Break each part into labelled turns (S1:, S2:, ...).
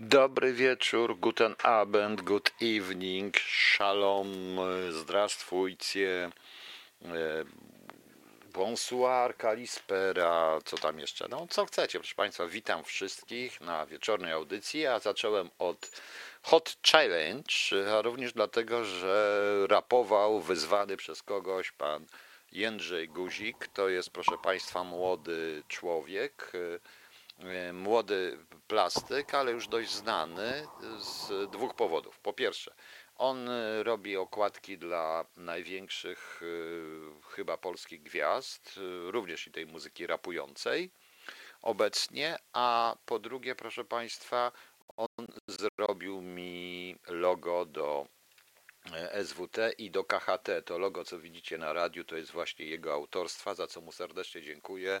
S1: Dobry wieczór, guten Abend, good evening, shalom, zdrastwujcie, e, bonsoir, kalispera, co tam jeszcze, no co chcecie, proszę Państwa, witam wszystkich na wieczornej audycji, a zacząłem od Hot Challenge, a również dlatego, że rapował wyzwany przez kogoś pan Jędrzej Guzik, to jest proszę Państwa młody człowiek, młody plastyk, ale już dość znany z dwóch powodów. Po pierwsze, on e, robi okładki dla największych e, chyba polskich gwiazd, e, również i tej muzyki rapującej obecnie, a po drugie, proszę Państwa, on zrobił mi logo do SWT i do KHT. To logo, co widzicie na radiu, to jest właśnie jego autorstwa, za co mu serdecznie dziękuję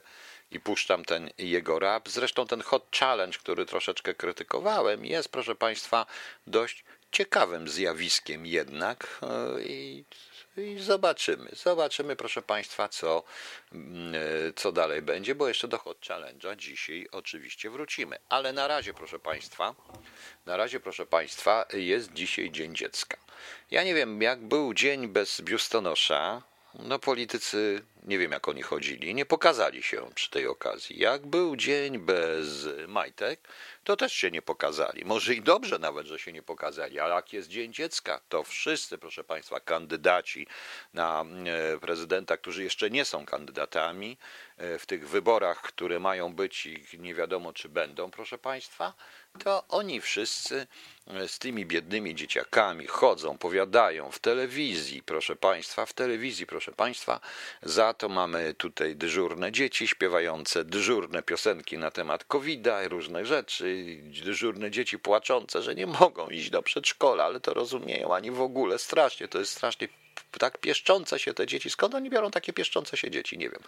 S1: i puszczam ten jego rap. Zresztą ten Hot Challenge, który troszeczkę krytykowałem, jest, proszę Państwa, dość ciekawym zjawiskiem jednak e, i, i zobaczymy. Zobaczymy, proszę Państwa, co, mm, e, co dalej będzie, bo jeszcze do Hot Challenge'a dzisiaj oczywiście wrócimy. Ale na razie, proszę Państwa, na razie, proszę Państwa, jest dzisiaj Dzień Dziecka. Ja nie wiem, jak był dzień bez biustonosza, no politycy, nie wiem jak oni chodzili, nie pokazali się przy tej okazji. Jak był dzień bez majtek, to też się nie pokazali. Może i dobrze nawet, że się nie pokazali, ale jak jest Dzień Dziecka, to wszyscy, proszę Państwa, kandydaci na e, prezydenta, którzy jeszcze nie są kandydatami e, w tych wyborach, które mają być i nie wiadomo czy będą, proszę Państwa, to oni wszyscy e, z tymi biednymi dzieciakami chodzą, powiadają w telewizji, proszę Państwa, w telewizji, proszę Państwa, za to mamy tutaj dyżurne dzieci śpiewające dyżurne piosenki na temat COVID-a, różne rzeczy, dyżurne dzieci płaczące, że nie mogą iść do przedszkola, ale to rozumieją, ani w ogóle, strasznie, to jest strasznie tak pieszczące się te dzieci. Skąd oni biorą takie pieszczące się dzieci? Nie wiem.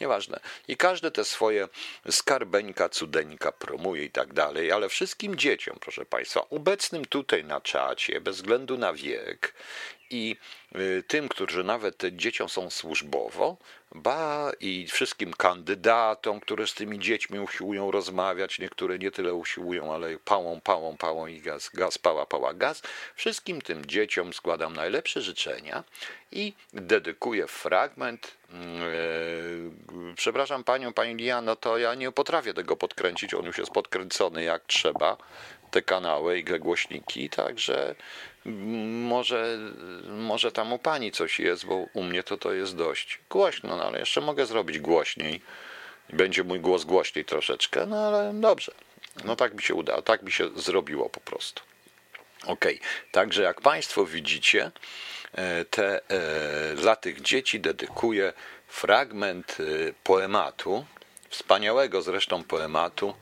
S1: Nieważne. I każde te swoje skarbeńka, cudeńka promuje i tak dalej, ale wszystkim dzieciom, proszę Państwa, obecnym tutaj na czacie, bez względu na wiek i tym, którzy nawet dzieciom są służbowo, ba i wszystkim kandydatom, które z tymi dziećmi usiłują rozmawiać, niektóre nie tyle usiłują, ale pałą, pałą, pałą i gaz, gaz, pała, pała, gaz. Wszystkim tym dzieciom składam najlepsze życzenia i dedykuję fragment. Yy, przepraszam panią, pani Liano, to ja nie potrafię tego podkręcić, on już jest podkręcony jak trzeba, te kanały i głośniki, także może, może tam u pani coś jest, bo u mnie to to jest dość głośno, no ale jeszcze mogę zrobić głośniej. Będzie mój głos głośniej troszeczkę, no ale dobrze. No tak mi się udało, tak mi się zrobiło po prostu. Ok, także jak Państwo widzicie, e, te, e, dla tych dzieci dedykuję fragment e, poematu, wspaniałego zresztą poematu,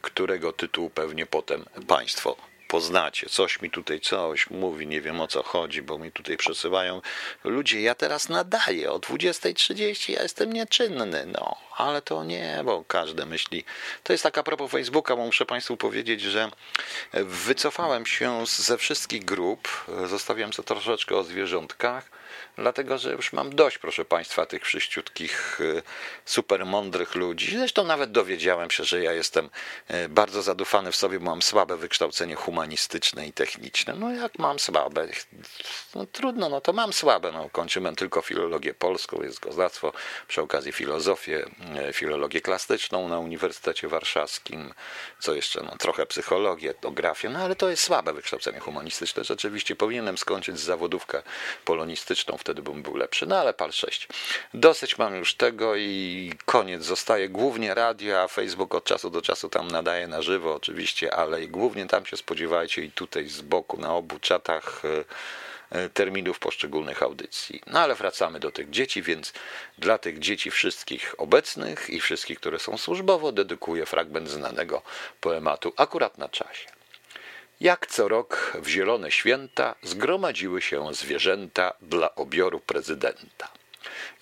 S1: którego tytuł pewnie potem Państwo poznacie. Coś mi tutaj coś mówi, nie wiem o co chodzi, bo mi tutaj przesyłają ludzie. Ja teraz nadaję o 20.30, ja jestem nieczynny, no, ale to nie, bo każdy myśli. To jest taka propos Facebooka, bo muszę Państwu powiedzieć, że wycofałem się ze wszystkich grup, zostawiłem sobie troszeczkę o zwierzątkach dlatego że już mam dość, proszę Państwa, tych wszyściutkich, y, super mądrych ludzi. Zresztą nawet dowiedziałem się, że ja jestem y, bardzo zadufany w sobie, bo mam słabe wykształcenie humanistyczne i techniczne. No jak mam słabe? No trudno, no to mam słabe. No, kończyłem tylko filologię polską, jest gozdactwo, przy okazji filozofię, y, filologię klasyczną na Uniwersytecie Warszawskim, co jeszcze, no trochę psychologię, etnografię, no ale to jest słabe wykształcenie humanistyczne. Rzeczywiście powinienem skończyć zawodówkę polonistyczną wtedy bym był lepszy. No ale pal 6. Dosyć mam już tego i koniec. Zostaje głównie radio, a Facebook od czasu do czasu tam nadaje na żywo oczywiście, ale głównie tam się spodziewajcie i tutaj z boku na obu czatach e, e, terminów poszczególnych audycji. No ale wracamy do tych dzieci, więc dla tych dzieci wszystkich obecnych i wszystkich, które są służbowo, dedykuję fragment znanego poematu akurat na czasie. Jak co rok w zielone święta zgromadziły się zwierzęta dla obioru prezydenta.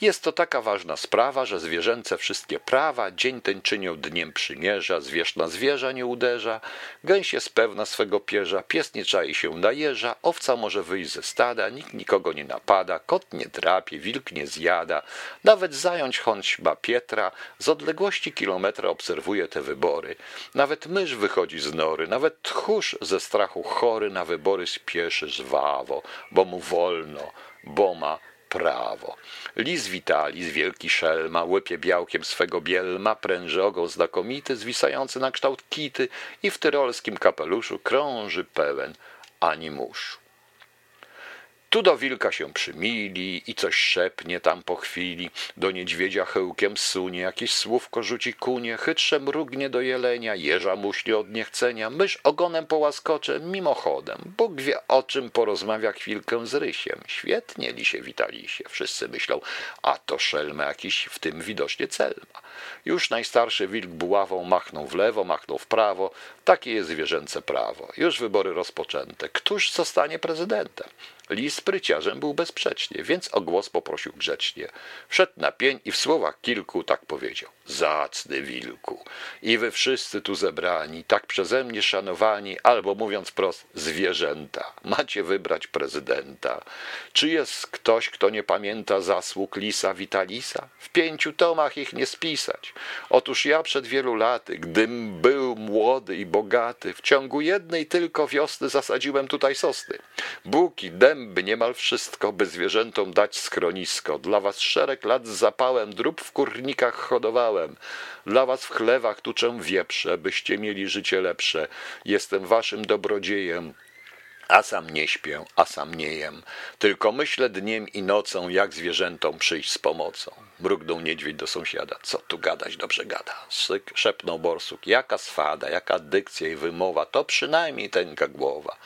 S1: Jest to taka ważna sprawa, że zwierzęce wszystkie prawa dzień ten czynią dniem przymierza, zwierz na zwierza nie uderza, gęś jest pewna swego pierza, pies nie czai się na jeża, owca może wyjść ze stada, nikt nikogo nie napada, kot nie drapie, wilk nie zjada, nawet zająć choć ma Pietra, z odległości kilometra obserwuje te wybory. Nawet mysz wychodzi z nory, nawet tchórz ze strachu chory na wybory spieszy żwawo, bo mu wolno, bo ma prawo. Lis witalis, wielki szelma, łypie białkiem swego bielma, pręży ogon znakomity, zwisający na kształt kity i w tyrolskim kapeluszu krąży pełen animuszu. Tu do wilka się przymili i coś szepnie tam po chwili, do niedźwiedzia chyłkiem sunie, jakieś słówko rzuci kunie, chytrze mrugnie do jelenia, jeża muśnie od niechcenia, mysz ogonem połaskocze mimochodem. Bóg wie o czym porozmawia chwilkę z rysiem. Świetnie lisie witali się, wszyscy myślą, a to szelma jakiś w tym widocznie cel ma. Już najstarszy wilk buławą machnął w lewo, machnął w prawo. Takie jest zwierzęce prawo. Już wybory rozpoczęte. Któż zostanie prezydentem? Lis spryciarzem był bezsprzecznie, więc o głos poprosił grzecznie. Wszedł na pień i w słowach kilku tak powiedział. Zacny wilku, i wy wszyscy tu zebrani, tak przeze mnie szanowani, albo mówiąc prost, zwierzęta, macie wybrać prezydenta. Czy jest ktoś, kto nie pamięta zasług Lisa Vitalisa? W pięciu tomach ich nie spisać. Otóż ja przed wielu laty, gdym był młody i bogaty, w ciągu jednej tylko wiosny zasadziłem tutaj sosny. Buki, dęby, niemal wszystko, by zwierzętom dać schronisko. Dla was szereg lat z zapałem drób w kurnikach hodowałem. Dla was w chlewach tuczę wieprze, byście mieli życie lepsze. Jestem waszym dobrodziejem. A sam nie śpię, a sam nie jem. Tylko myślę dniem i nocą, jak zwierzętom przyjść z pomocą. Mrugnął niedźwiedź do sąsiada. Co tu gadać, dobrze gada. Syk, szepnął borsuk. Jaka swada, jaka dykcja i wymowa, to przynajmniej tęka głowa.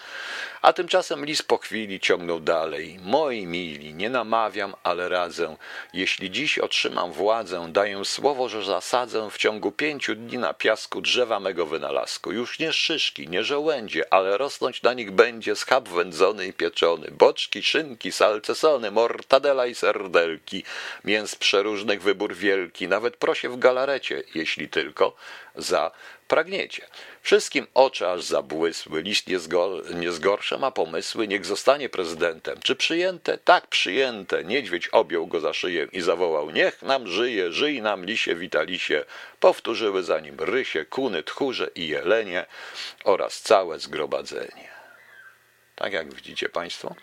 S1: A tymczasem lis po chwili ciągnął dalej. Moi mili, nie namawiam, ale radzę. Jeśli dziś otrzymam władzę, daję słowo, że zasadzę w ciągu pięciu dni na piasku drzewa mego wynalazku. Już nie szyszki, nie żołędzie, ale rosnąć na nich będzie schab wędzony i pieczony, boczki, szynki, salcesony, mortadela i serdelki, mięs przeróżnych wybór wielki, nawet prosie w galarecie, jeśli tylko za pragniecie. Wszystkim oczy aż zabłysły, list nie, zgor nie zgorsze ma pomysły, niech zostanie prezydentem. Czy przyjęte? Tak, przyjęte. Niedźwiedź objął go za szyję i zawołał, niech nam żyje, żyj nam lisie, witalisie. Powtórzyły za nim rysie, kuny, tchórze i jelenie oraz całe zgromadzenie. Tak jak widzicie Państwo?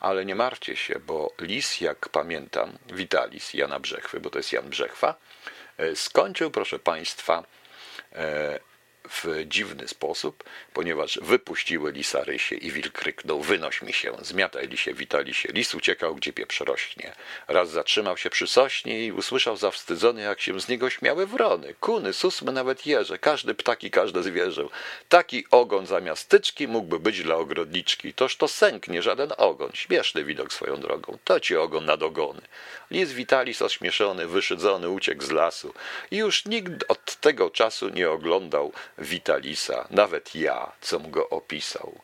S1: Ale nie martwcie się, bo lis, jak pamiętam, Witalis Jana Brzechwy, bo to jest Jan Brzechwa, e, skończył, proszę Państwa, e, w dziwny sposób, ponieważ wypuściły lisa rysie i wilk kryknął wynoś mi się, zmiataj lisie, witali się. Lis uciekał, gdzie pieprz rośnie. Raz zatrzymał się przy sośnie i usłyszał zawstydzony, jak się z niego śmiały wrony, kuny, susmy, nawet jeże, każdy ptak i każde zwierzę. Taki ogon zamiast tyczki mógłby być dla ogrodniczki. Toż to sęk, nie żaden ogon. Śmieszny widok swoją drogą. To ci ogon nad ogony. Lis Witalis ośmieszony, wyszydzony uciekł z lasu i już nikt od tego czasu nie oglądał Witalisa, nawet ja, com go opisał.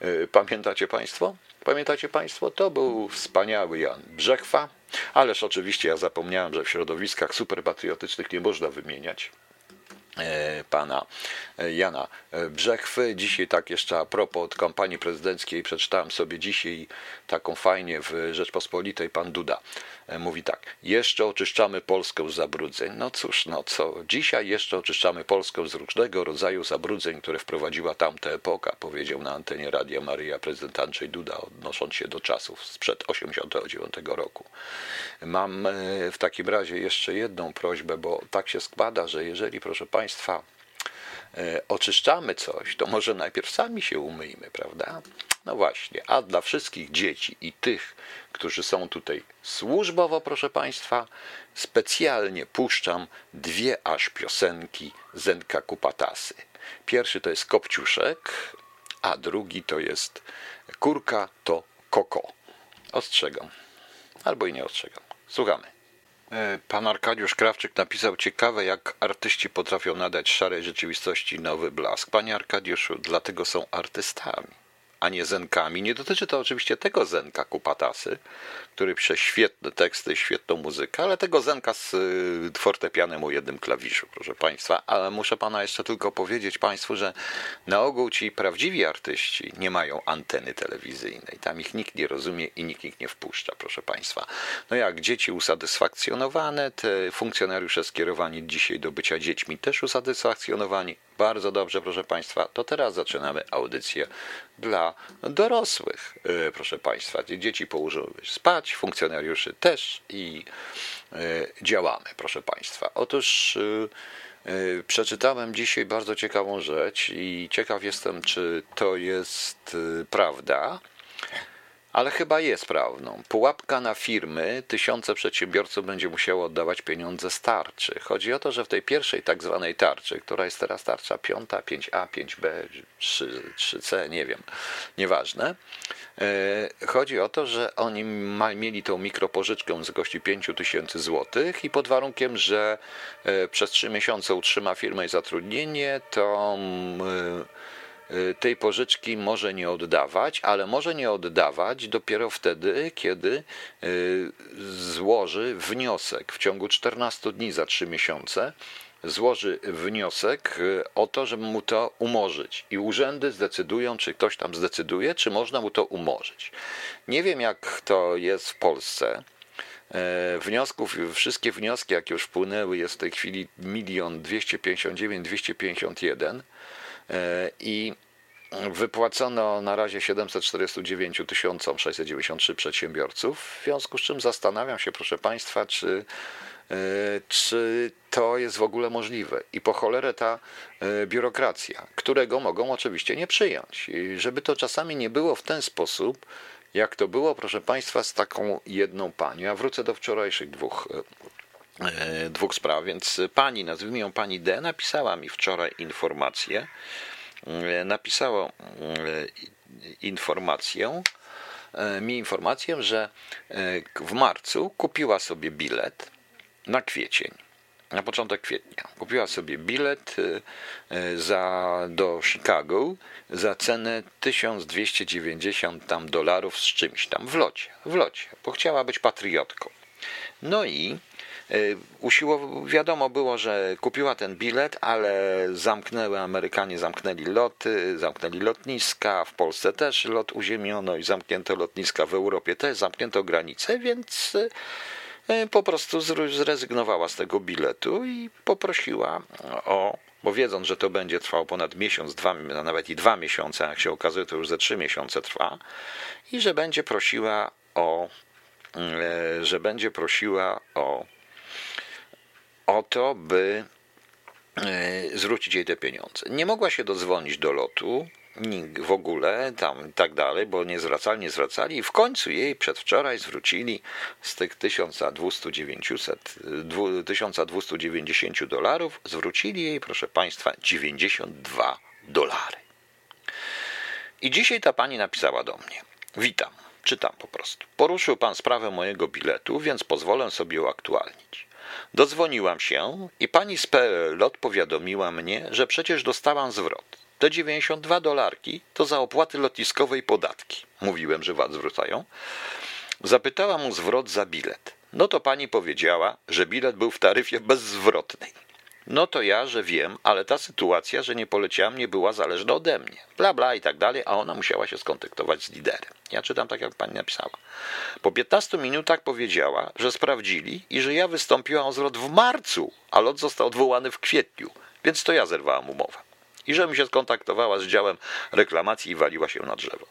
S1: E, pamiętacie Państwo? Pamiętacie Państwo? To był wspaniały Jan Brzechwa, ależ oczywiście ja zapomniałem, że w środowiskach superpatriotycznych nie można wymieniać pana e, Jana Brzechwy. Dzisiaj tak jeszcze a propos od kampanii prezydenckiej przeczytałem sobie dzisiaj taką fajnie w Rzeczpospolitej pan Duda E, mówi tak, jeszcze oczyszczamy Polskę z zabrudzeń. No cóż, no co, dzisiaj jeszcze oczyszczamy Polskę z różnego rodzaju zabrudzeń, które wprowadziła tamta epoka, powiedział na antenie Radia Maryja prezydent Andrzej Duda, odnosząc się do czasów sprzed 89 roku. Mam e, w takim razie jeszcze jedną prośbę, bo tak się składa, że jeżeli, proszę Państwa, e, oczyszczamy coś, to może najpierw sami się umyjmy, prawda? No właśnie, a dla wszystkich dzieci i tych, którzy są tutaj służbowo, proszę Państwa, specjalnie puszczam dwie aż piosenki Zenka Kupatasy. Pierwszy to jest Kopciuszek, a drugi to jest Kurka to Koko. Ostrzegam. Albo i nie ostrzegam. Słuchamy. E, pan Arkadiusz Krawczyk napisał ciekawe, jak artyści potrafią nadać szarej rzeczywistości nowy blask. Panie Arkadiuszu, dlatego są artystami a nie zenkami. Nie dotyczy to oczywiście tego zenka kupatasy, który pisze świetne teksty, świetną muzykę, ale tego Zenka z y, fortepianem o jednym klawiszu, proszę Państwa. Ale muszę Pana jeszcze tylko powiedzieć Państwu, że na ogół ci prawdziwi artyści nie mają anteny telewizyjnej. Tam ich nikt nie rozumie i nikt ich nie wpuszcza, proszę Państwa. No jak dzieci usatysfakcjonowane, te funkcjonariusze skierowani dzisiaj do bycia dziećmi też usatysfakcjonowani. Bardzo dobrze, proszę Państwa. To teraz zaczynamy audycję dla dorosłych, e, proszę Państwa. Dzieci położyły spać, funkcjonariuszy też i e, działamy, proszę Państwa. Otóż e, przeczytałem dzisiaj bardzo ciekawą rzecz i ciekaw jestem, czy to jest prawda ale chyba jest prawdą. Pułapka na firmy, tysiące przedsiębiorców będzie musiało oddawać pieniądze z tarczy. Chodzi o to, że w tej pierwszej tak zwanej tarczy, która jest teraz tarcza 5, 5A, 5B, 3, 3C, nie wiem, nieważne. E, chodzi o to, że oni mieli tą mikropożyczkę w wysokości 5 tysięcy złotych i pod warunkiem, że e, przez 3 miesiące utrzyma firmę i zatrudnienie, to Y, Y, tej pożyczki może nie oddawać, ale może nie oddawać dopiero wtedy, kiedy y, złoży wniosek w ciągu 14 dni za 3 miesiące złoży wniosek y, o to, żeby mu to umorzyć. I urzędy zdecydują, czy ktoś tam zdecyduje, czy można mu to umorzyć. Nie wiem, jak to jest w Polsce. Wniosków, wszystkie wnioski, jakie już wpłynęły, jest w tej chwili 1 259 251. I wypłacono na razie 749 693 przedsiębiorców, w związku z czym zastanawiam się, proszę Państwa, czy, e, czy to jest w ogóle możliwe i po cholerę ta e, biurokracja, którego mogą oczywiście nie przyjąć. I żeby to czasami nie było w ten sposób, jak to było, proszę Państwa, z taką jedną panią. Ja wrócę do wczorajszych dwóch e, dwóch spraw, więc pani, nazwijmy ją pani D, napisała mi wczoraj informację, E, napisało e, informację, e, mi informację, że w marcu kupiła sobie bilet na kwiecień, na początek kwietnia. Kupiła sobie bilet za, do Chicago za cenę 1290 tam dolarów z czymś tam w locie, w locie, bo chciała być patriotką. No i Y, usiło, wiadomo było, że kupiła ten bilet, ale zamknęły, Amerykanie zamknęli loty, zamknęli lotniska, w Polsce też lot uziemiono i zamknięto lotniska, w Europie też zamknięto granice, więc y, y, po prostu zrezygnowała z tego biletu i poprosiła o, bo wiedząc, że to będzie trwało ponad miesiąc, dwa, nawet i dwa miesiące, jak się okazuje, to już ze trzy miesiące trwa, i że będzie prosiła o, że będzie prosiła o o to, by e, zwrócić jej te pieniądze. Nie mogła się dodzwonić do lotu, w ogóle tam i tak dalej, bo nie zwracali, nie zwracali i w końcu jej przedwczoraj zwrócili z tych 1290, 1290 dolarów, zwrócili jej, proszę Państwa, 92 dolary. I dzisiaj ta pani napisała do mnie. Witam, czytam po prostu. Poruszył pan sprawę mojego biletu, więc pozwolę sobie uaktualnić. Dodzwoniłam się i pani z PLL powiadomiła mnie, że przecież dostałam zwrot. Te 92 dolarki to za opłaty lotniskowe i podatki. Mówiłem, że VAT zwracają. Zapytałam o zwrot za bilet. No to pani powiedziała, że bilet był w taryfie bezzwrotnej. No to ja, że wiem, ale ta sytuacja, że nie poleciałam, nie była zależna ode mnie. Bla, bla i tak dalej, a ona musiała się skontaktować z liderem. Ja czytam tak, jak pani napisała. Po 15 minutach powiedziała, że sprawdzili i że ja wystąpiłam o zwrot w marcu, a lot został odwołany w kwietniu, więc to ja zerwałam umowę i żebym się skontaktowała z działem reklamacji i waliła się na drzewo.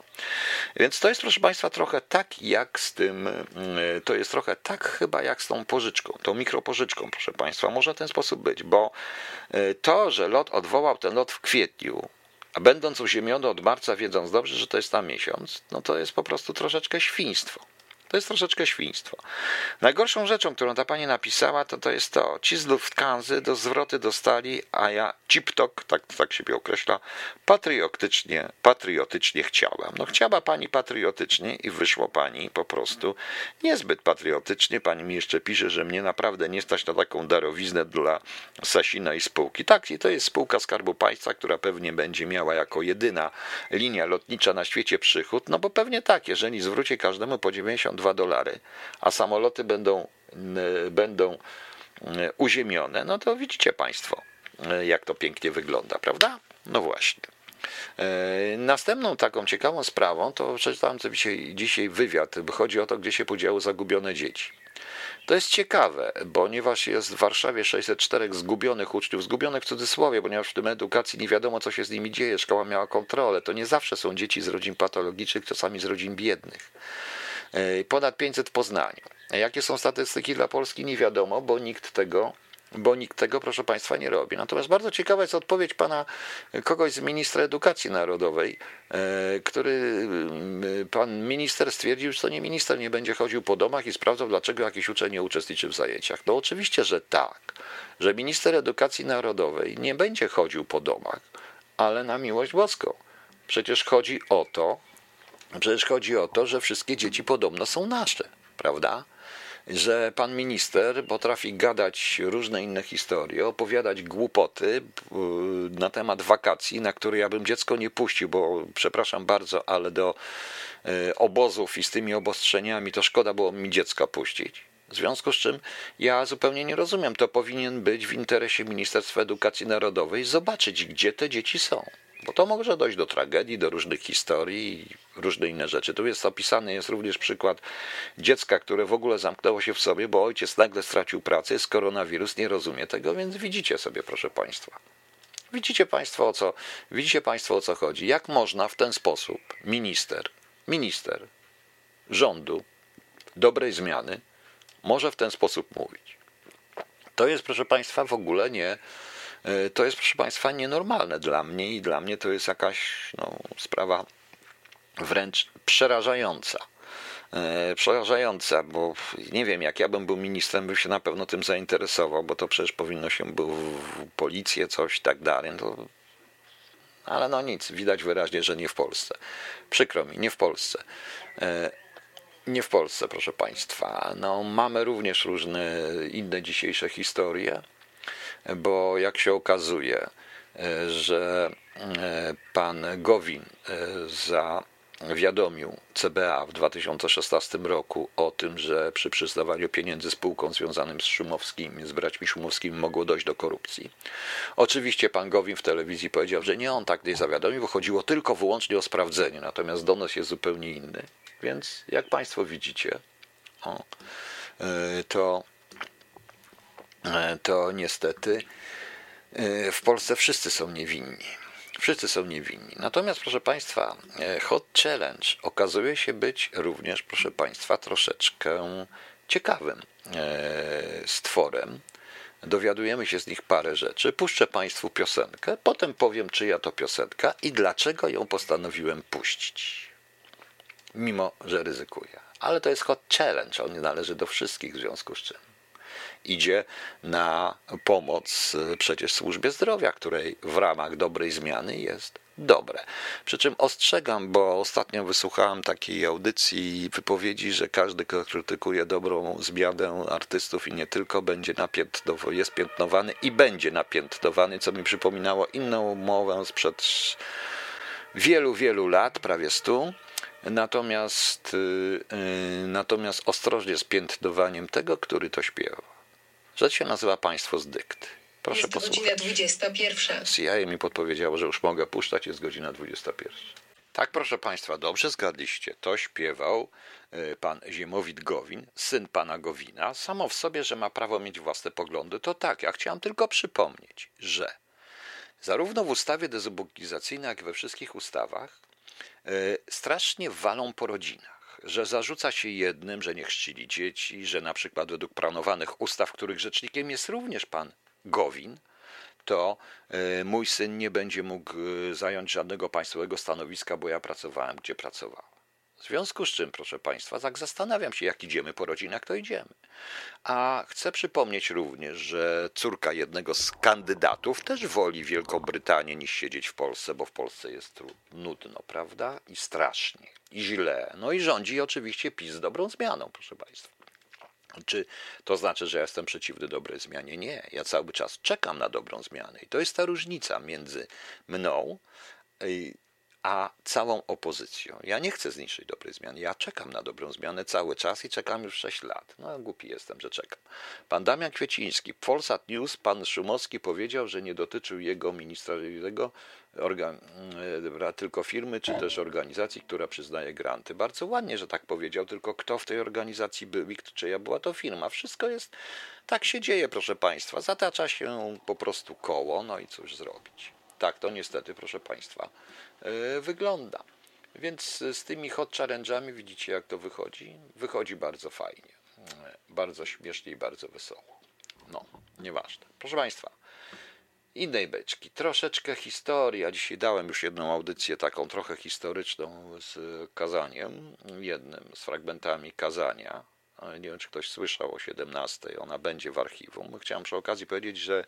S1: Więc to jest, proszę Państwa, trochę tak jak z tym, mm, to jest trochę tak chyba jak z tą pożyczką, tą mikropożyczką, proszę Państwa. Może w ten sposób być, bo y, to, że lot odwołał ten lot w kwietniu, a będąc uziemiony od marca, wiedząc dobrze, że to jest na miesiąc, no to jest po prostu troszeczkę świństwo. To jest troszeczkę świństwo. Najgorszą rzeczą, którą ta pani napisała, to to jest to. Ci z Lufthansa do zwroty dostali, a ja ciptok, tak, tak siebie określa, patriotycznie, patriotycznie chciałem. No chciała pani patriotycznie i wyszło pani po prostu niezbyt patriotycznie. Pani mi jeszcze pisze, że mnie naprawdę nie stać na taką darowiznę dla Sasina i spółki. Tak, i to jest spółka Skarbu Państwa, która pewnie będzie miała jako jedyna linia lotnicza na świecie przychód, no bo pewnie tak, jeżeli zwróci każdemu po 90 52 dolary, a samoloty będą, będą uziemione, no to widzicie Państwo, jak to pięknie wygląda, prawda? No właśnie. Następną taką ciekawą sprawą to przeczytałem sobie dzisiaj, dzisiaj wywiad, chodzi o to, gdzie się podziały zagubione dzieci. To jest ciekawe, ponieważ jest w Warszawie 604 zgubionych uczniów, zgubionych w cudzysłowie, ponieważ w tym edukacji nie wiadomo, co się z nimi dzieje. Szkoła miała kontrolę. To nie zawsze są dzieci z rodzin patologicznych, czasami z rodzin biednych. E, ponad 500 w Poznaniu. Jakie są statystyki dla Polski, nie wiadomo, bo nikt tego bo nikt tego, proszę Państwa, nie robi. Natomiast bardzo ciekawa jest odpowiedź pana kogoś z ministra edukacji narodowej, e, który e, pan minister stwierdził, że to nie minister nie będzie chodził po domach i sprawdzał, dlaczego jakiś uczeń nie uczestniczy w zajęciach. No oczywiście, że tak, że minister edukacji narodowej nie będzie chodził po domach, ale na miłość boską. Przecież chodzi o to, przecież chodzi o to, że wszystkie dzieci podobno są nasze, prawda? że pan minister potrafi gadać różne inne historie, opowiadać głupoty y, na temat wakacji, na które ja bym dziecko nie puścił, bo przepraszam bardzo, ale do y, obozów i z tymi obostrzeniami to szkoda było mi dziecka puścić. W związku z czym ja zupełnie nie rozumiem, to powinien być w interesie Ministerstwa Edukacji Narodowej zobaczyć, gdzie te dzieci są. Bo to może dojść do tragedii, do różnych historii i różne inne rzeczy. Tu jest opisany jest również przykład dziecka, które w ogóle zamknęło się w sobie, bo ojciec nagle stracił pracę, jest koronawirus, nie rozumie tego, więc widzicie sobie, proszę Państwa. Widzicie Państwo o co, widzicie Państwo o co chodzi. Jak można w ten sposób minister, minister rządu dobrej zmiany może w ten sposób mówić. To jest, proszę Państwa, w ogóle nie, to jest, proszę Państwa, nienormalne dla mnie i dla mnie to jest jakaś no, sprawa wręcz przerażająca. E, przerażająca, bo nie wiem, jak ja bym był ministrem, bym się na pewno tym zainteresował, bo to przecież powinno się było w policję, coś tak dalej. To... Ale no nic, widać wyraźnie, że nie w Polsce. Przykro mi, nie w Polsce. E, nie w Polsce, proszę Państwa. No, mamy również różne inne dzisiejsze historie bo jak się okazuje, e, że e, pan Gowin e, zawiadomił CBA w 2016 roku o tym, że przy przyznawaniu pieniędzy spółkom związanym z Szumowskimi, z braćmi Szumowskimi mogło dojść do korupcji. Oczywiście pan Gowin w telewizji powiedział, że nie on tak nie zawiadomił, bo chodziło tylko wyłącznie o sprawdzenie, natomiast donos jest zupełnie inny. Więc jak państwo widzicie, to to niestety e, w Polsce wszyscy są niewinni. Wszyscy są niewinni. Natomiast, proszę Państwa, e, Hot Challenge okazuje się być również, proszę Państwa, troszeczkę ciekawym stworem. Dowiadujemy się z nich parę rzeczy. Puszczę Państwu piosenkę, potem powiem, czyja to piosenka i dlaczego ją postanowiłem puścić. Mimo, że ryzykuję. Ale to jest Hot Challenge, on nie należy do wszystkich, w związku z czym idzie na pomoc y, przecież służbie zdrowia, której w ramach dobrej zmiany jest dobre. Przy czym ostrzegam, bo ostatnio wysłuchałem takiej audycji i wypowiedzi, że każdy, kto krytykuje dobrą zmianę artystów i nie tylko, będzie napiętnowany, jest piętnowany i będzie napiętnowany, co mi przypominało inną umowę sprzed wielu, wielu lat, prawie stu. Natomiast, yy, natomiast ostrożnie z piętnowaniem tego, który to śpiewa. Rzecz się nazywa Państwo z dykt. Proszę jest posłuchać. godzina 21. CIA mi podpowiedziało, że już mogę puszczać, jest godzina 21. Tak, proszę Państwa, dobrze zgadliście. To śpiewał e, pan Ziemowit Gowin, syn pana Gowina. Samo w sobie, że ma prawo mieć własne poglądy, to tak. Ja chciałem tylko przypomnieć, że zarówno w ustawie dezubogizacyjnej, jak i we wszystkich ustawach e, strasznie walą po rodzinach że zarzuca się jednym, że nie chrzcili dzieci, że na przykład według planowanych ustaw, których rzecznikiem jest również pan Gowin, to e, mój syn nie będzie mógł e, zająć żadnego państwowego stanowiska, bo ja pracowałem, gdzie pracowałem. W związku z czym, proszę Państwa, tak zastanawiam się, jak idziemy po rodzinach, to idziemy. A chcę przypomnieć również, że córka jednego z kandydatów też woli Wielkobrytanię niż siedzieć w Polsce, bo w Polsce jest nudno, prawda? I strasznie, i źle. No i rządzi oczywiście PiS z dobrą zmianą, proszę Państwa. Czy to znaczy, że ja jestem przeciwny dobrej zmianie? Nie. Ja cały czas czekam na dobrą zmianę. I to jest ta różnica między mną a całą opozycją. Ja nie chcę zniszczyć dobrej zmiany. Ja czekam na dobrą zmianę cały czas i czekam już 6 lat. No głupi jestem, że czekam. Pan Damian Kwieciński, Polsat News, pan Szumowski powiedział, że nie dotyczył jego ministra organ, e, tylko firmy, czy też organizacji, która przyznaje granty. Bardzo ładnie, że tak powiedział, tylko kto w tej organizacji był i czyja była to firma. Wszystko jest, tak się dzieje, proszę Państwa. Zatacza się po prostu koło, no i cóż zrobić. Tak to niestety, proszę Państwa, e, wygląda. Więc z tymi hot challenge'ami widzicie, jak to wychodzi. Wychodzi bardzo fajnie, e, bardzo śmiesznie i bardzo wesoło. No, nieważne. Proszę Państwa, innej beczki, troszeczkę historii. Ja dzisiaj dałem już jedną audycję taką trochę historyczną z kazaniem, jednym z fragmentami kazania. Nie wiem, czy ktoś słyszał o 17. Ona będzie w archiwum. Chciałem przy okazji powiedzieć, że E,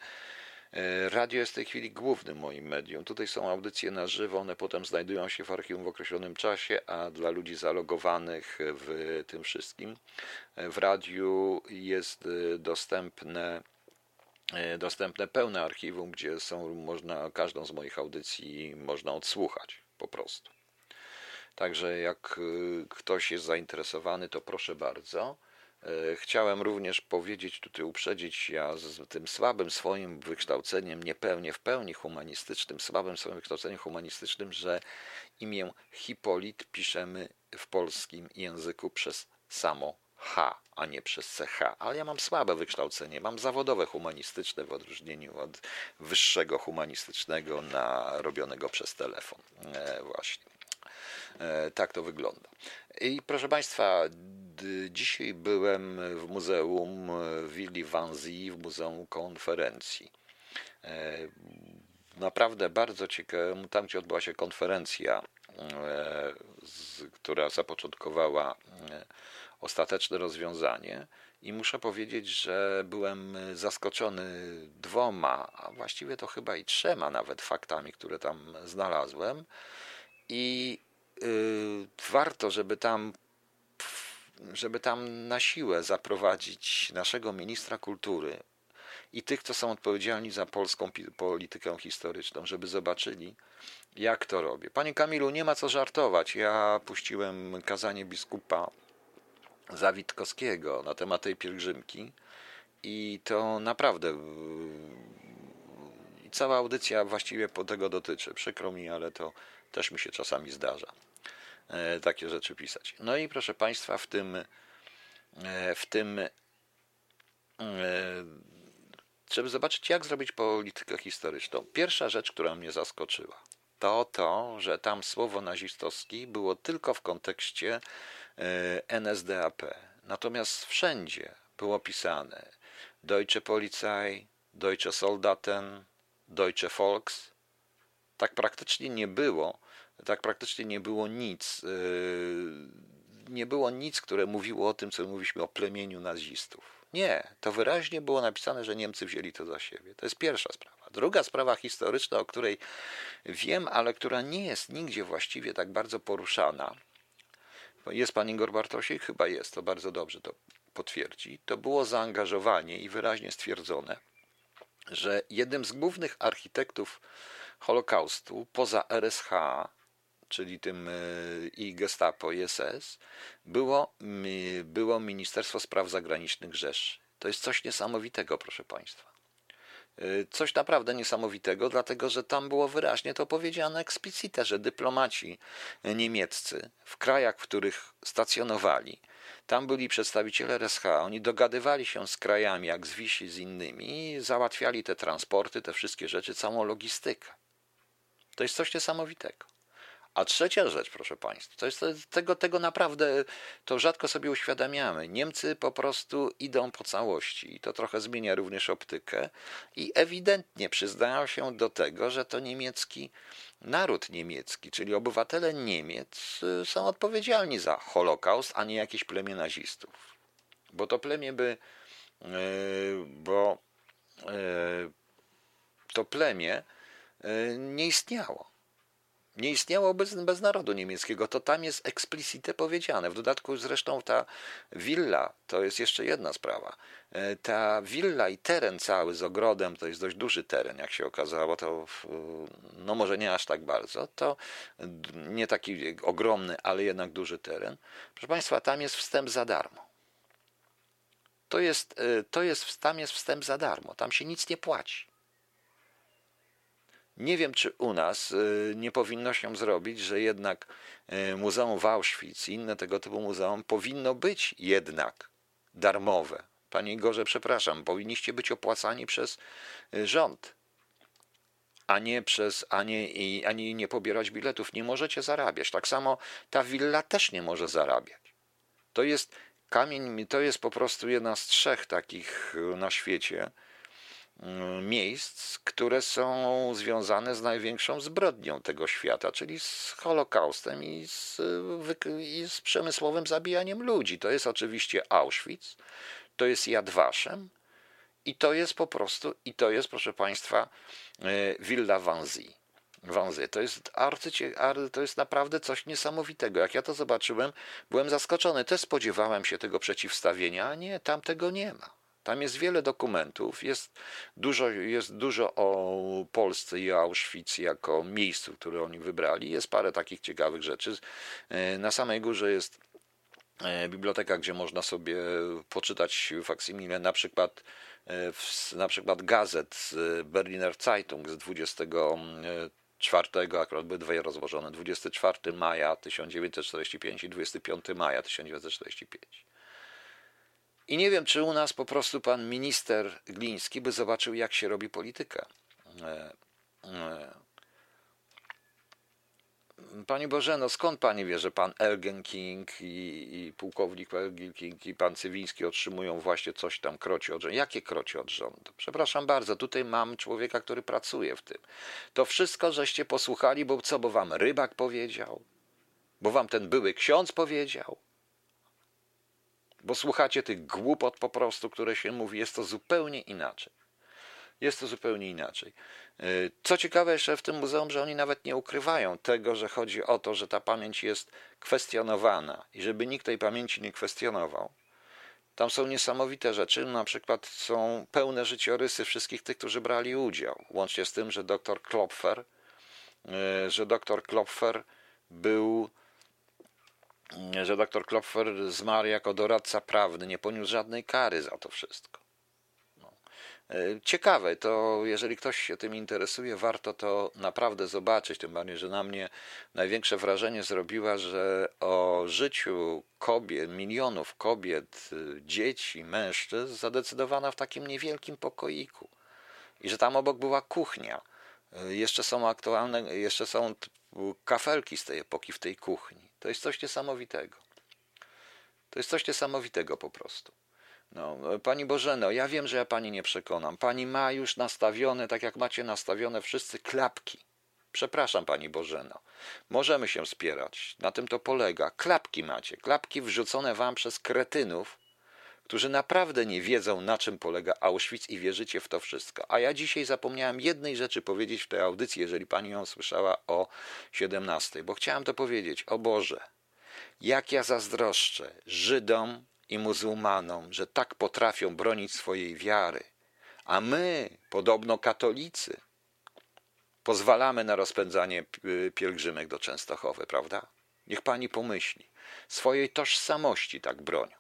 S1: radio jest w tej chwili głównym moim medium. Tutaj są audycje na żywo, one potem znajdują się w archiwum w określonym czasie, a dla ludzi zalogowanych w tym wszystkim e, w radiu jest e, dostępne dostępne pełne archiwum, gdzie są można każdą z moich audycji można odsłuchać po prostu. Także jak ktoś jest zainteresowany, to proszę bardzo. E, chciałem również powiedzieć, tutaj uprzedzić, ja z tym słabym swoim wykształceniem, niepełnie w pełni humanistycznym, słabym swoim wykształceniem humanistycznym, że imię Hipolit piszemy w polskim języku przez samo H, a nie przez CH. Ale ja mam słabe wykształcenie, mam zawodowe humanistyczne w odróżnieniu od wyższego humanistycznego na robionego przez telefon. E, właśnie. E, tak to wygląda. I Państwa, dzisiaj byłem w muzeum Willy Vanzi, w Muzeum Konferencji. E, naprawdę bardzo ciekawe, tam gdzie odbyła się konferencja, e, która zapoczątkowała ostateczne rozwiązanie. I muszę powiedzieć, że byłem zaskoczony dwoma, a właściwie to chyba i trzema nawet faktami, które tam znalazłem. I warto, żeby tam, żeby tam na siłę zaprowadzić naszego ministra kultury i tych, co są odpowiedzialni za polską politykę historyczną, żeby zobaczyli, jak to robię. Panie Kamilu, nie ma co żartować. Ja puściłem kazanie biskupa Zawitkowskiego na temat tej pielgrzymki i to naprawdę y, cała audycja właściwie po tego dotyczy. Przykro mi, ale to też mi się czasami zdarza. E, takie rzeczy pisać. No i proszę Państwa, w tym, e, w tym e, żeby zobaczyć, jak zrobić politykę historyczną. Pierwsza rzecz, która mnie zaskoczyła, to to, że tam słowo nazistowski było tylko w kontekście NSDAP. Natomiast wszędzie było pisane Deutsche Polizei, Deutsche Soldaten, Deutsche Volks. Tak praktycznie nie było tak praktycznie nie było nic. Yy, nie było nic, które mówiło o tym, co mówiliśmy o plemieniu nazistów. Nie, to wyraźnie było napisane, że Niemcy wzięli to za siebie. To jest pierwsza sprawa. Druga sprawa historyczna, o której wiem, ale która nie jest nigdzie właściwie tak bardzo poruszana. Jest pan Igor Bartosik? Chyba jest, to bardzo dobrze to potwierdzi. To było zaangażowanie i wyraźnie stwierdzone, że jednym z głównych architektów Holokaustu poza RSH czyli tym e, i Gestapo, i SS, było, było Ministerstwo Spraw Zagranicznych Rzeszy. To jest coś niesamowitego, proszę Państwa. E, coś naprawdę niesamowitego, dlatego że tam było wyraźnie to powiedziane eksplicite, że dyplomaci niemieccy w krajach, w których stacjonowali, tam byli przedstawiciele RSH, oni dogadywali się z krajami, jak z Wisi, z innymi, załatwiali te transporty, te wszystkie rzeczy, całą logistykę. To jest coś niesamowitego. A trzecia rzecz, proszę Państwa, to jest tego, tego naprawdę, to rzadko sobie uświadamiamy. Niemcy po prostu idą po całości i to trochę zmienia również optykę i ewidentnie przyznają się do tego, że to niemiecki naród niemiecki, czyli obywatele Niemiec y, są odpowiedzialni za Holokaust, a nie jakieś plemię nazistów. Bo to plemię by, y, bo y, to plemię nie istniało Nie istniało bez, bez narodu niemieckiego, to tam jest eksplicite powiedziane. W dodatku zresztą ta willa, to jest jeszcze jedna sprawa. E, ta willa i teren cały z ogrodem, to jest dość duży teren, jak się okazało, to no może nie aż tak bardzo, to nie taki ogromny, ale jednak duży teren. Proszę Państwa, tam jest wstęp za darmo. To jest, e, to jest, tam jest wstęp za darmo, tam się nic nie płaci. Nie wiem, czy u nas y, nie powinno się zrobić, że jednak y, Muzeum w Auschwitz i inne tego typu muzeum powinno być jednak darmowe. Panie Igorze, przepraszam, powinniście być opłacani przez y, rząd, a nie przez, a nie, ani nie pobierać biletów. Nie możecie zarabiać. Tak samo ta willa też nie może zarabiać. To jest kamień, to jest po prostu jedna z trzech takich na świecie, miejsc, które są związane z największą zbrodnią tego świata, czyli z Holokaustem i z, i z przemysłowym zabijaniem ludzi. To jest oczywiście Auschwitz, to jest Yad Vashem i to jest po prostu, i to jest, proszę Państwa, e, Villa Vanzi. Wanzy. To jest arcycie, to jest naprawdę coś niesamowitego. Jak ja to zobaczyłem, byłem zaskoczony. Też spodziewałem się tego przeciwstawienia, a nie, tam tego nie ma. Tam jest wiele dokumentów, jest dużo, jest dużo o Polsce i Auschwitz jako miejscu, które oni wybrali. Jest parę takich ciekawych rzeczy. E, na samej górze jest e, biblioteka, gdzie można sobie poczytać faksimile, na przykład, e, na przykład gazet z Berliner Zeitung z 24, akurat były dwie rozłożone, 24 maja 1945 i 25 maja 1945. I nie wiem, czy u nas po prostu pan minister Gliński by zobaczył, jak się robi polityka. E, e. Pani Bożeno, skąd pani wie, że pan Elgen King i, i pułkownik Elgen King i pan Cywiński otrzymują właśnie coś tam kroci od rządu? Jakie kroci od rządu? Przepraszam bardzo, tutaj mam człowieka, który pracuje w tym. To wszystko żeście posłuchali, bo co, bo wam rybak powiedział? Bo wam ten były ksiądz powiedział? Bo słuchacie tych głupot po prostu, które się mówi. Jest to zupełnie inaczej. Jest to zupełnie inaczej. E, co ciekawe jeszcze w tym muzeum, że oni nawet nie ukrywają tego, że chodzi o to, że ta pamięć jest kwestionowana i żeby nikt tej pamięci nie kwestionował. Tam są niesamowite rzeczy, na przykład są pełne życiorysy wszystkich tych, którzy brali udział, łącznie z tym, że dr Klopfer, e, że dr Klopfer był że dr Klopfer zmarł jako doradca prawny, nie poniósł żadnej kary za to wszystko. No. E, ciekawe, to jeżeli ktoś się tym interesuje, warto to naprawdę zobaczyć, tym bardziej, że na mnie największe wrażenie zrobiła, że o życiu kobiet, milionów kobiet, dzieci, mężczyzn zadecydowano w takim niewielkim pokoiku i że tam obok była kuchnia. E, jeszcze są aktualne, jeszcze są kafelki z tej epoki w tej kuchni. To jest coś niesamowitego. To jest coś niesamowitego po prostu. No, pani Bożeno, ja wiem, że ja pani nie przekonam. Pani ma już nastawione, tak jak macie nastawione wszyscy klapki. Przepraszam, pani Bożeno. Możemy się wspierać. Na tym to polega. Klapki macie. Klapki wrzucone wam przez kretynów, którzy naprawdę nie wiedzą, na czym polega Auschwitz i wierzycie w to wszystko. A ja dzisiaj zapomniałem jednej rzeczy powiedzieć w tej audycji, jeżeli pani ją słyszała o 17, bo chciałem to powiedzieć. O Boże, jak ja zazdroszczę Żydom i muzułmanom, że tak potrafią bronić swojej wiary, a my, podobno katolicy, pozwalamy na rozpędzanie pielgrzymek do Częstochowy, prawda? Niech pani pomyśli. Swojej tożsamości tak bronią.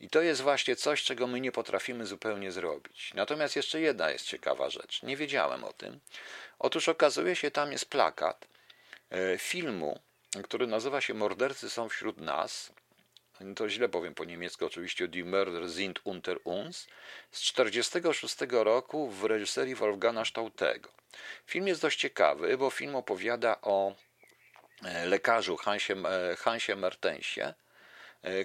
S1: I to jest właśnie coś, czego my nie potrafimy zupełnie zrobić. Natomiast jeszcze jedna jest ciekawa rzecz. Nie wiedziałem o tym. Otóż okazuje się, tam jest plakat e, filmu, który nazywa się Mordercy są wśród nas. To źle powiem po niemiecku, oczywiście Die Mörder sind unter uns z 1946 roku w reżyserii Wolfgana Stautego. Film jest dość ciekawy, bo film opowiada o e, lekarzu Hansie, e, Hansie Mertensie,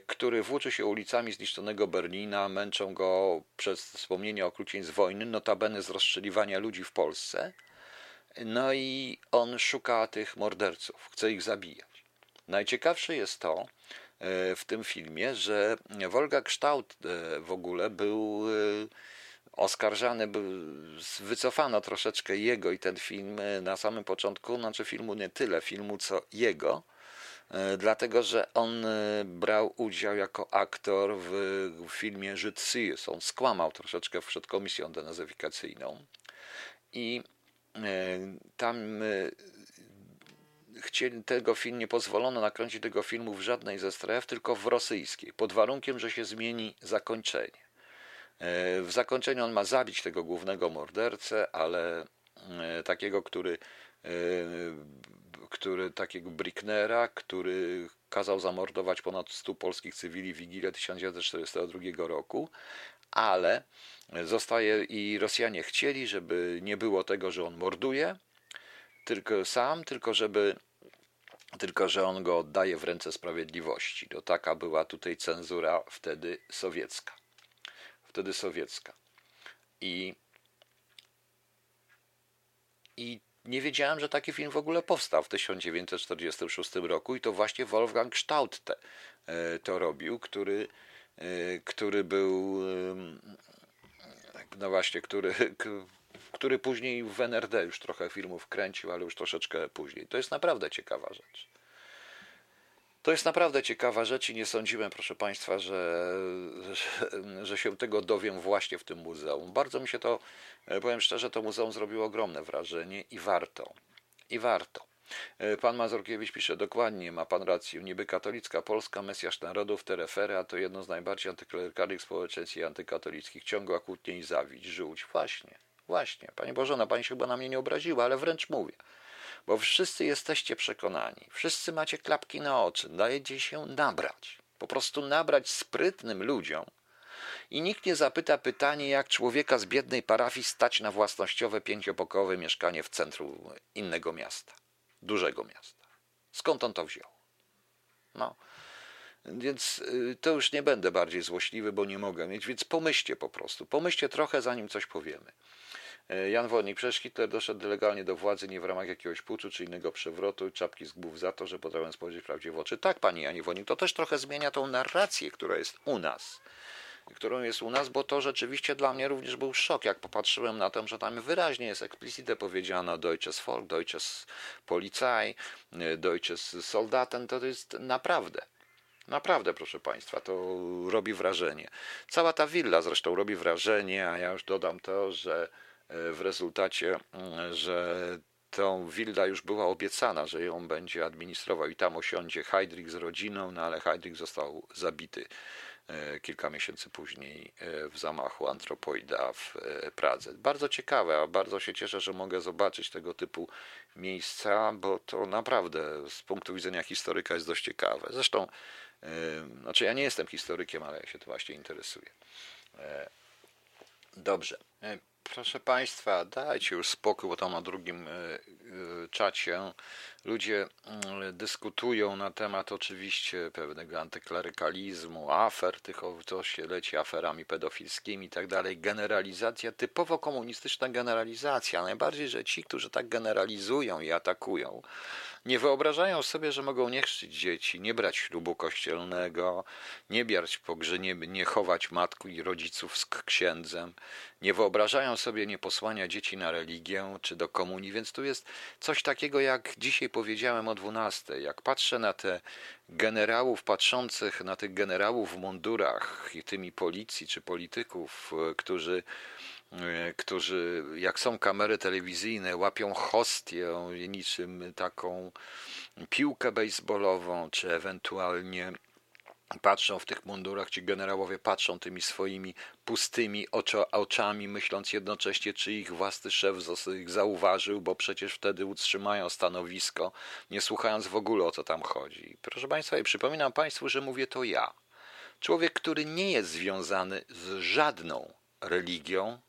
S1: który włóczy się ulicami zniszczonego Berlina, męczą go przez wspomnienia okrucieństw wojny, notabene z rozstrzeliwania ludzi w Polsce. No i on szuka tych morderców, chce ich zabijać. Najciekawsze jest to e, w tym filmie, że Wolga Kształt e, w ogóle był oskarżany wycofano troszeczkę jego i ten film na samym początku, znaczy filmu nie tyle filmu, co jego, dlatego że on brał udział jako aktor w, filmie Żyd Syjus. On skłamał troszeczkę przed komisją denazyfikacyjną i tam chcieli tego film, nie pozwolono nakręcić tego filmu w żadnej ze stref, tylko w rosyjskiej, pod warunkiem, że się zmieni zakończenie. E, w zakończeniu on ma zabić tego głównego mordercę, ale e, takiego, który, e, który takiego Bricknera, który kazał zamordować ponad 100 polskich cywili w Wigilię 1942 roku, ale zostaje i Rosjanie chcieli, żeby nie było tego, że on morduje, tylko sam, tylko żeby tylko że on go oddaje w ręce sprawiedliwości. No taka była tutaj cenzura wtedy sowiecka. Wtedy sowiecka. I, i nie wiedziałem, że taki film w ogóle powstał w 1946 roku i to właśnie Wolfgang Staudt e, to robił, który, e, który był no właśnie, który, który później w NRD już trochę filmów kręcił, ale już troszeczkę później. To jest naprawdę ciekawa rzecz. To jest naprawdę ciekawa rzecz i nie sądziłem, proszę Państwa, że, że, że, się tego dowiem właśnie w tym muzeum. Bardzo mi się to, powiem szczerze, to muzeum zrobiło ogromne wrażenie i warto. I warto. Pan Mazurkiewicz pisze dokładnie, ma pan rację. Niby katolicka Polska, Mesjasz Narodów, Terefera to jedno z najbardziej antyklerykalnych społeczeństw i antykatolickich. Ciągła kłótnie i zawiść, żółć. Właśnie. Właśnie, Pani Bożona, Pani się chyba na mnie nie obraziła, ale wręcz mówię. Bo wszyscy jesteście przekonani, wszyscy macie klapki na oczy, dajecie się nabrać. Po prostu nabrać sprytnym ludziom. I nikt nie zapyta pytanie, jak człowieka z biednej parafii stać na własnościowe pięciopokowe mieszkanie w centrum innego miasta, dużego miasta. Skąd on to wziął? No. Więc y, to już nie będę bardziej złośliwy, bo nie mogę mieć, więc pomyślcie po prostu. Pomyślcie trochę, zanim coś powiemy. E, Jan Wodnik, przecież Hitler doszedł legalnie do władzy nie w ramach jakiegoś puczu czy innego przewrotu, czapki z głów za to, że potrafię spojrzeć prawdzie w oczy. Tak, pani Janie Wodnik, to też trochę zmienia tą narrację, która jest u nas którą jest u nas, bo to rzeczywiście dla mnie również był szok, jak popatrzyłem na to, że tam wyraźnie jest eksplicite powiedziano Deutsches Volk, Deutsches Polizei, Deutsches Soldaten, to jest naprawdę Naprawdę, proszę Państwa, to robi wrażenie. Cała ta willa zresztą robi wrażenie, a ja już dodam to, że e, w rezultacie, mm, że tą willa już była obiecana, że ją będzie administrował i tam osiądzie Heydrich z rodziną, no ale Heydrich został zabity e, kilka miesięcy później e, w zamachu antropoida w Pradze. Bardzo ciekawe, a bardzo się cieszę, że mogę zobaczyć tego typu miejsca, bo to naprawdę z punktu widzenia historyka jest dość ciekawe. Zresztą znaczy, ja nie jestem historykiem, ale ja się to właśnie interesuję. E, dobrze. E, proszę Państwa, dajcie już spokój, bo tam na drugim e, czacie ludzie mm, dyskutują na temat oczywiście pewnego antyklerykalizmu, afer, tych, co się leci aferami pedofilskimi i tak dalej. Generalizacja, typowo komunistyczna generalizacja. Najbardziej, że ci, którzy tak generalizują i atakują, nie wyobrażają sobie, że mogą nie chrzcić dzieci, nie brać ślubu kościelnego, nie bierać pogrzenie, nie chować matku i rodziców z księdzem. Nie wyobrażają sobie nie posłania dzieci na religię czy do komunii, więc tu jest coś takiego, jak dzisiaj powiedziałem o dwunastej. Jak patrzę na te generałów, patrzących na tych generałów w mundurach i tymi policji czy polityków, którzy E, którzy, jak są kamery telewizyjne, łapią hostię niczym taką piłkę baseballową, czy ewentualnie patrzą w tych mundurach, ci generałowie patrzą tymi swoimi pustymi oczami, myśląc jednocześnie, czy ich własny szef ich zauważył, bo przecież wtedy utrzymają stanowisko, nie słuchając w ogóle o co tam chodzi. Proszę Państwa, i przypominam Państwu, że mówię to ja. Człowiek, który nie jest związany z żadną religią,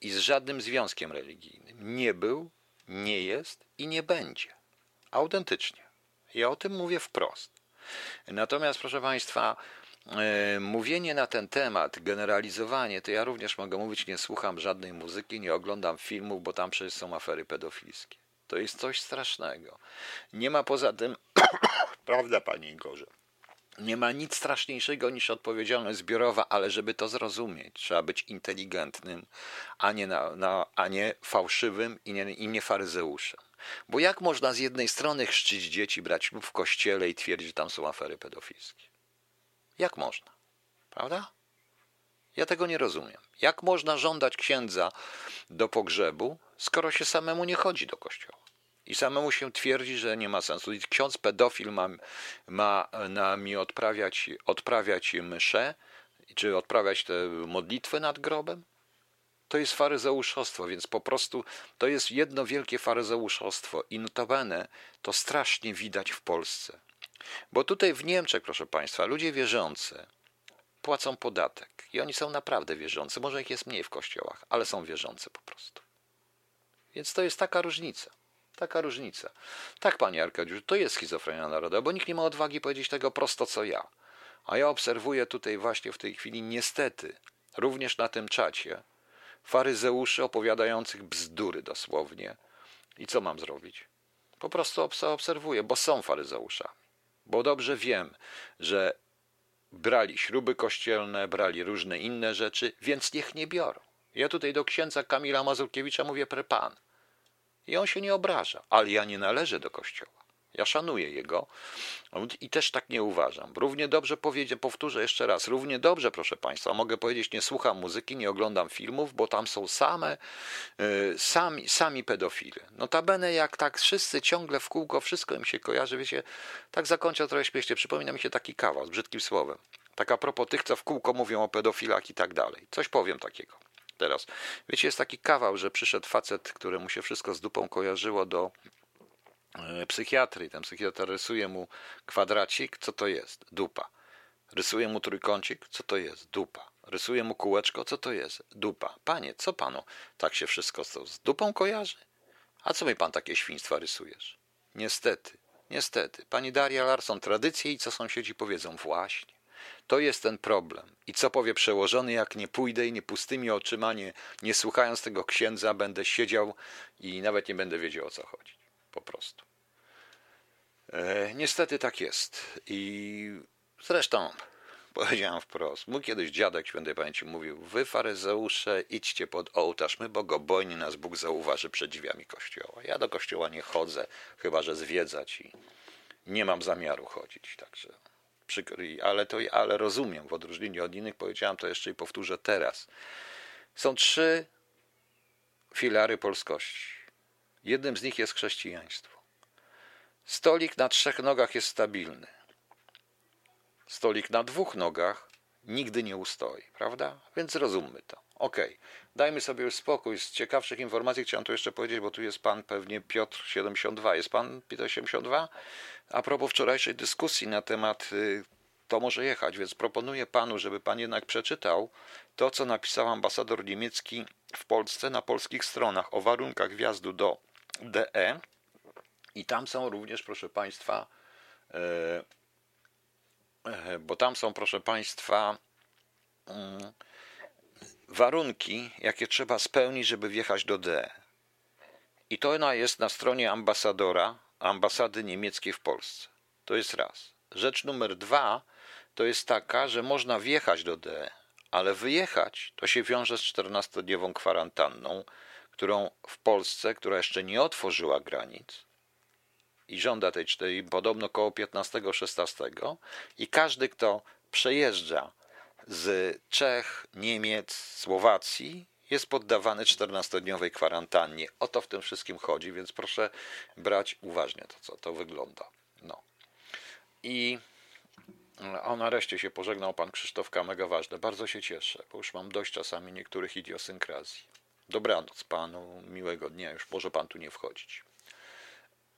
S1: i z żadnym związkiem religijnym nie był, nie jest i nie będzie. Autentycznie. Ja o tym mówię wprost. Natomiast, proszę Państwa, e, mówienie na ten temat, generalizowanie, to ja również mogę mówić, nie słucham żadnej muzyki, nie oglądam filmów, bo tam przecież są afery pedofilskie. To jest coś strasznego. Nie ma poza tym, prawda, Panie Igorze, Nie ma nic straszniejszego niż odpowiedzialność zbiorowa, ale żeby to zrozumieć, trzeba być inteligentnym, a nie, na, na, a nie fałszywym i nie, i nie faryzeuszem. Bo jak można z jednej strony chrzcić dzieci, brać w kościele i twierdzić, że tam są afery pedofilskie? Jak można? Prawda? Ja tego nie rozumiem. Jak można żądać księdza do pogrzebu, skoro się samemu nie chodzi do kościoła? I samemu się twierdzi, że nie ma sensu. I ksiądz pedofil ma, ma na mi odprawiać, odprawiać czy odprawiać te modlitwy nad grobem? To jest faryzeuszostwo, więc po prostu to jest jedno wielkie faryzeuszostwo i notabene to strasznie widać w Polsce. Bo tutaj w Niemczech, proszę Państwa, ludzie wierzący płacą podatek i oni są naprawdę wierzący. Może ich jest mniej w kościołach, ale są wierzący po prostu. Więc to jest taka różnica. Taka różnica. Tak, panie Arkadiusz, to jest schizofrenia narodowa, bo nikt nie ma odwagi powiedzieć tego prosto co ja. A ja obserwuję tutaj właśnie w tej chwili, niestety, również na tym czacie, faryzeuszy opowiadających bzdury dosłownie. I co mam zrobić? Po prostu obserwuję, bo są faryzeuszami. Bo dobrze wiem, że brali śruby kościelne, brali różne inne rzeczy, więc niech nie biorą. Ja tutaj do księdza Kamila Mazurkiewicza mówię pre pan. I on się nie obraża, ale ja nie należę do kościoła. Ja szanuję jego i też tak nie uważam. Równie dobrze powiedzieć, powtórzę jeszcze raz, równie dobrze, proszę Państwa, mogę powiedzieć, nie słucham muzyki, nie oglądam filmów, bo tam są same, y, sami, sami pedofile. Notabene, jak tak wszyscy ciągle w kółko, wszystko im się kojarzy, wiecie, tak zakończę trochę śmiesznie, przypomina mi się taki kawał z brzydkim słowem. Tak a propos tych, co w kółko mówią o pedofilach i tak dalej. Coś powiem takiego. Teraz, wiecie, jest taki kawał, że przyszedł facet, któremu się wszystko z dupą kojarzyło do psychiatry. Ten psychiatr rysuje mu kwadracik, co to jest? Dupa. Rysuje mu trójkącik, co to jest? Dupa. Rysuje mu kółeczko, co to jest? Dupa. Panie, co panu tak się wszystko z dupą kojarzy? A co mi pan takie świństwa rysujesz? Niestety, niestety. Pani Daria Larson, tradycje i co sąsiedzi powiedzą? Właśnie. To jest ten problem. I co powie przełożony, jak nie pójdę i nie pustymi oczyma, nie, nie słuchając tego księdza, będę siedział i nawet nie będę wiedział o co chodzi. Po prostu. E, niestety tak jest. I zresztą powiedziałem wprost. Mój kiedyś dziadek świętej pamięci mówił: Wy, faryzeusze, idźcie pod ołtarz, my bogobojni nas Bóg zauważy przed drzwiami kościoła. Ja do kościoła nie chodzę, chyba że zwiedzać i nie mam zamiaru chodzić. Także przykry, ale to ale rozumiem, w odróżnieniu od innych powiedziałem to jeszcze i powtórzę teraz. Są trzy filary polskości. Jednym z nich jest chrześcijaństwo. Stolik na trzech nogach jest stabilny. Stolik na dwóch nogach nigdy nie ustoi, prawda? Więc zrozummy to. Ok, dajmy sobie już spokój. Z ciekawszych informacji chciałem tu jeszcze powiedzieć, bo tu jest pan pewnie Piotr 72. Jest pan Piotr 72? A propos wczorajszej dyskusji na temat y, to może jechać, więc proponuję panu, żeby pan jednak przeczytał to, co napisał ambasador niemiecki w Polsce na polskich stronach o warunkach wjazdu do DE. I tam są również, proszę państwa, e, e, bo tam są, proszę państwa, mm, warunki, jakie trzeba spełnić, żeby wjechać do DE. I to ona jest na stronie ambasadora, ambasady niemieckiej w Polsce. To jest raz. Rzecz numer dwa to jest taka, że można wjechać do DE, ale wyjechać to się wiąże z 14-dniową kwarantanną, którą w Polsce, która jeszcze nie otworzyła granic i żąda tej podobno koło 15-16 i każdy, kto przejeżdża z Czech, Niemiec, Słowacji, jest poddawany 14-dniowej kwarantannie. O to w tym wszystkim chodzi, więc proszę brać uważnie to, co to wygląda. No. I a nareszcie się pożegnał pan Krzysztof mega ważne. Bardzo się cieszę, bo już mam dość czasami niektórych idiosynkrazji. Dobranoc panu, miłego dnia, już może pan tu nie wchodzić.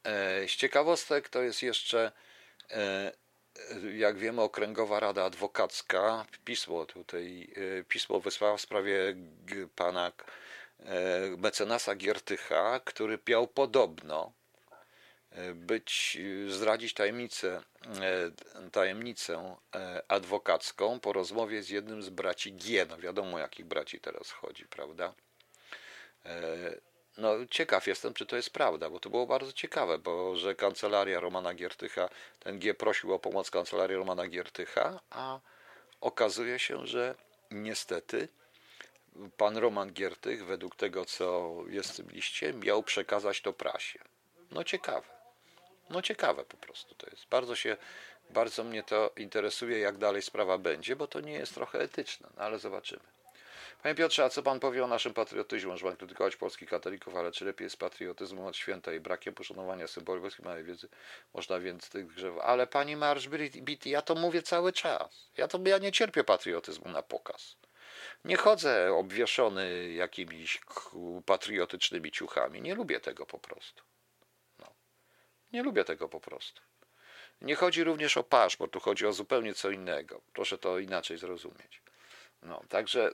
S1: E, z ciekawostek to jest jeszcze, e, jak wiemy, Okręgowa Rada Adwokacka pismo tutaj, e, pismo wysłała w sprawie pana mecenasa Giertycha, który miał podobno być, zdradzić tajemnicę, tajemnicę adwokacką po rozmowie z jednym z braci G. No wiadomo, o jakich braci teraz chodzi, prawda? E, no ciekaw jestem, czy to jest prawda, bo to było bardzo ciekawe, bo że kancelaria Romana Giertycha, ten G prosił o pomoc kancelarii Romana Giertycha, a okazuje się, że niestety pan Roman Giertych, według tego, co jest w tym liście, miał przekazać to prasie. No ciekawe. No ciekawe po prostu to jest. Bardzo się, bardzo mnie to interesuje, jak dalej sprawa będzie, bo to nie jest trochę etyczne, no ale zobaczymy. Panie Piotrze, a co pan powie o naszym patriotyzmie? Może pan krytykować polskich katolików, ale czy lepiej jest patriotyzmem od święta i brakiem poszanowania symboli polskiej małej wiedzy? Można więc tych grzew. Ale pani Marsz Bity, ja to mówię cały czas. Ja to ja nie cierpię patriotyzmu na pokaz. Nie chodzę obwieszony jakimiś patriotycznymi ciuchami. Nie lubię tego po prostu. No. Nie lubię tego po prostu. Nie chodzi również o paszport, tu chodzi o zupełnie co innego. Proszę to inaczej zrozumieć. No, także,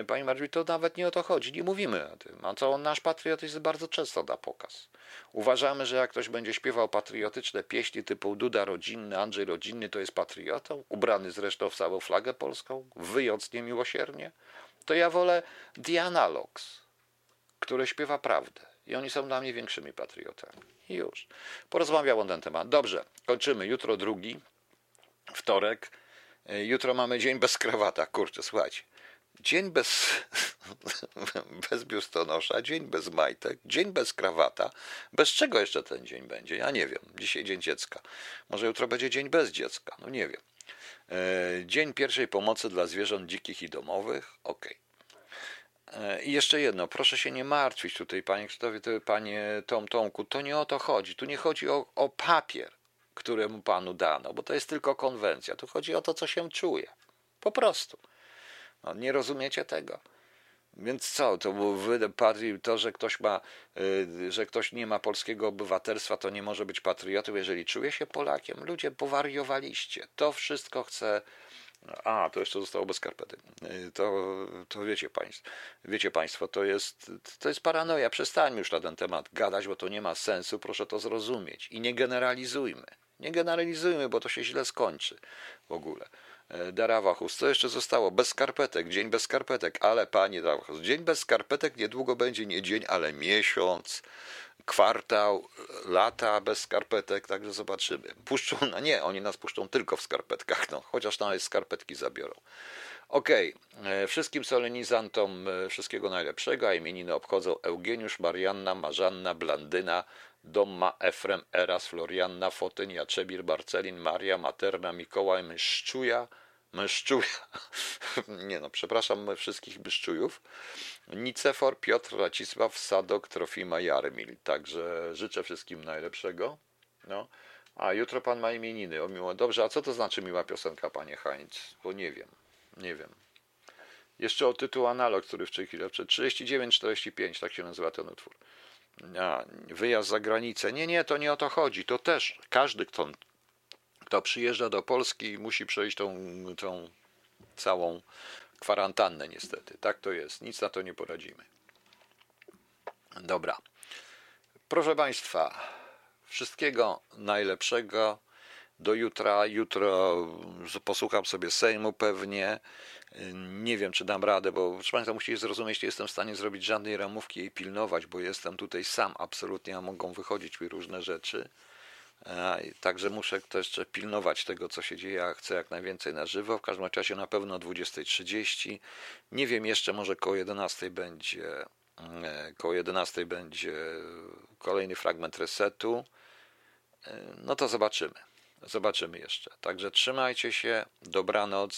S1: y, Pani Marwi, to nawet nie o to chodzi, nie mówimy o tym. A co nasz patriotyzm bardzo często da pokaz. Uważamy, że jak ktoś będzie śpiewał patriotyczne pieśni typu Duda rodzinny, Andrzej rodzinny, to jest patriotą, ubrany zresztą w całą flagę polską, wyjąc niemiłosiernie, to ja wolę The Analogs, które śpiewa prawdę. I oni są dla mnie większymi patriotami. I już. Porozmawiał on ten temat. Dobrze, kończymy. Jutro drugi, wtorek. E, jutro mamy dzień bez krawata. Kurczę, słuchajcie. Dzień bez, bez biustonosza, dzień bez majtek, dzień bez krawata. Bez czego jeszcze ten dzień będzie? Ja nie wiem. Dzisiaj dzień dziecka. Może jutro będzie dzień bez dziecka. No nie wiem. E, dzień pierwszej pomocy dla zwierząt dzikich i domowych. Ok. E, I jeszcze jedno, proszę się nie martwić tutaj, panie Krzysztofie, panie Tom Tomku, to nie o to chodzi. Tu nie chodzi o, o papier któremu panu dano, bo to jest tylko konwencja. Tu chodzi o to, co się czuje. Po prostu. No, nie rozumiecie tego. Więc co, to, to, że ktoś ma, y, że ktoś nie ma polskiego obywatelstwa, to nie może być patriotą, jeżeli czuje się Polakiem. Ludzie, powariowaliście. To wszystko chce. A, to jeszcze zostało bez skarpety. Y, to, to wiecie państwo, wiecie państwo, to jest, to jest paranoja. Przestańmy już na ten temat gadać, bo to nie ma sensu. Proszę to zrozumieć. I nie generalizujmy. Nie generalizujmy, bo to się źle skończy w ogóle. E, Darawachus, co jeszcze zostało? Bez skarpetek, dzień bez skarpetek, ale panie Darawachus, dzień bez skarpetek niedługo będzie nie dzień, ale miesiąc, kwartał, lata bez skarpetek, także zobaczymy. Puszczą, no nie, oni nas puszczą tylko w skarpetkach, no, chociaż nawet skarpetki zabiorą. Okej, okay. wszystkim solenizantom e, wszystkiego najlepszego, a imieniny obchodzą Eugeniusz, Marianna, Marzanna, Blandyna, Domma, Efrem, Eras, Florianna, Fotyn, Jaczebir, Barcelin, Maria, Materna, Mikołaj, Myszczuja, Myszczuja, nie no, przepraszam wszystkich Myszczujów, Nicefor, Piotr, Racisław, Sadok, Trofima, Jarmil. Także życzę wszystkim najlepszego. No. A jutro pan ma imieniny. O miło. Dobrze, a co to znaczy miła piosenka, panie Heinz? Bo nie wiem, nie wiem. Jeszcze o tytuł analog, który w tej chwili, 39-45, tak się nazywa ten utwór a, wyjazd za granicę. Nie, nie, to nie o to chodzi. To też każdy, kto, kto przyjeżdża do Polski, musi przejść tą, tą całą kwarantannę, niestety. Tak to jest. Nic na to nie poradzimy. Dobra. Proszę Państwa, wszystkiego najlepszego. Do jutra. Jutro posłucham sobie Sejmu pewnie. Nie wiem, czy dam radę, bo proszę Państwa, musicie zrozumieć, nie jestem w stanie zrobić żadnej ramówki i pilnować, bo jestem tutaj sam absolutnie, a mogą wychodzić mi różne rzeczy. Także muszę też pilnować tego, co się dzieje, a chcę jak najwięcej na żywo. W każdym razie na pewno o 20.30. Nie wiem jeszcze, może koło 11 będzie e, koło 11 będzie kolejny fragment resetu. E, no to zobaczymy. Zobaczymy jeszcze. Także trzymajcie się. Dobranoc.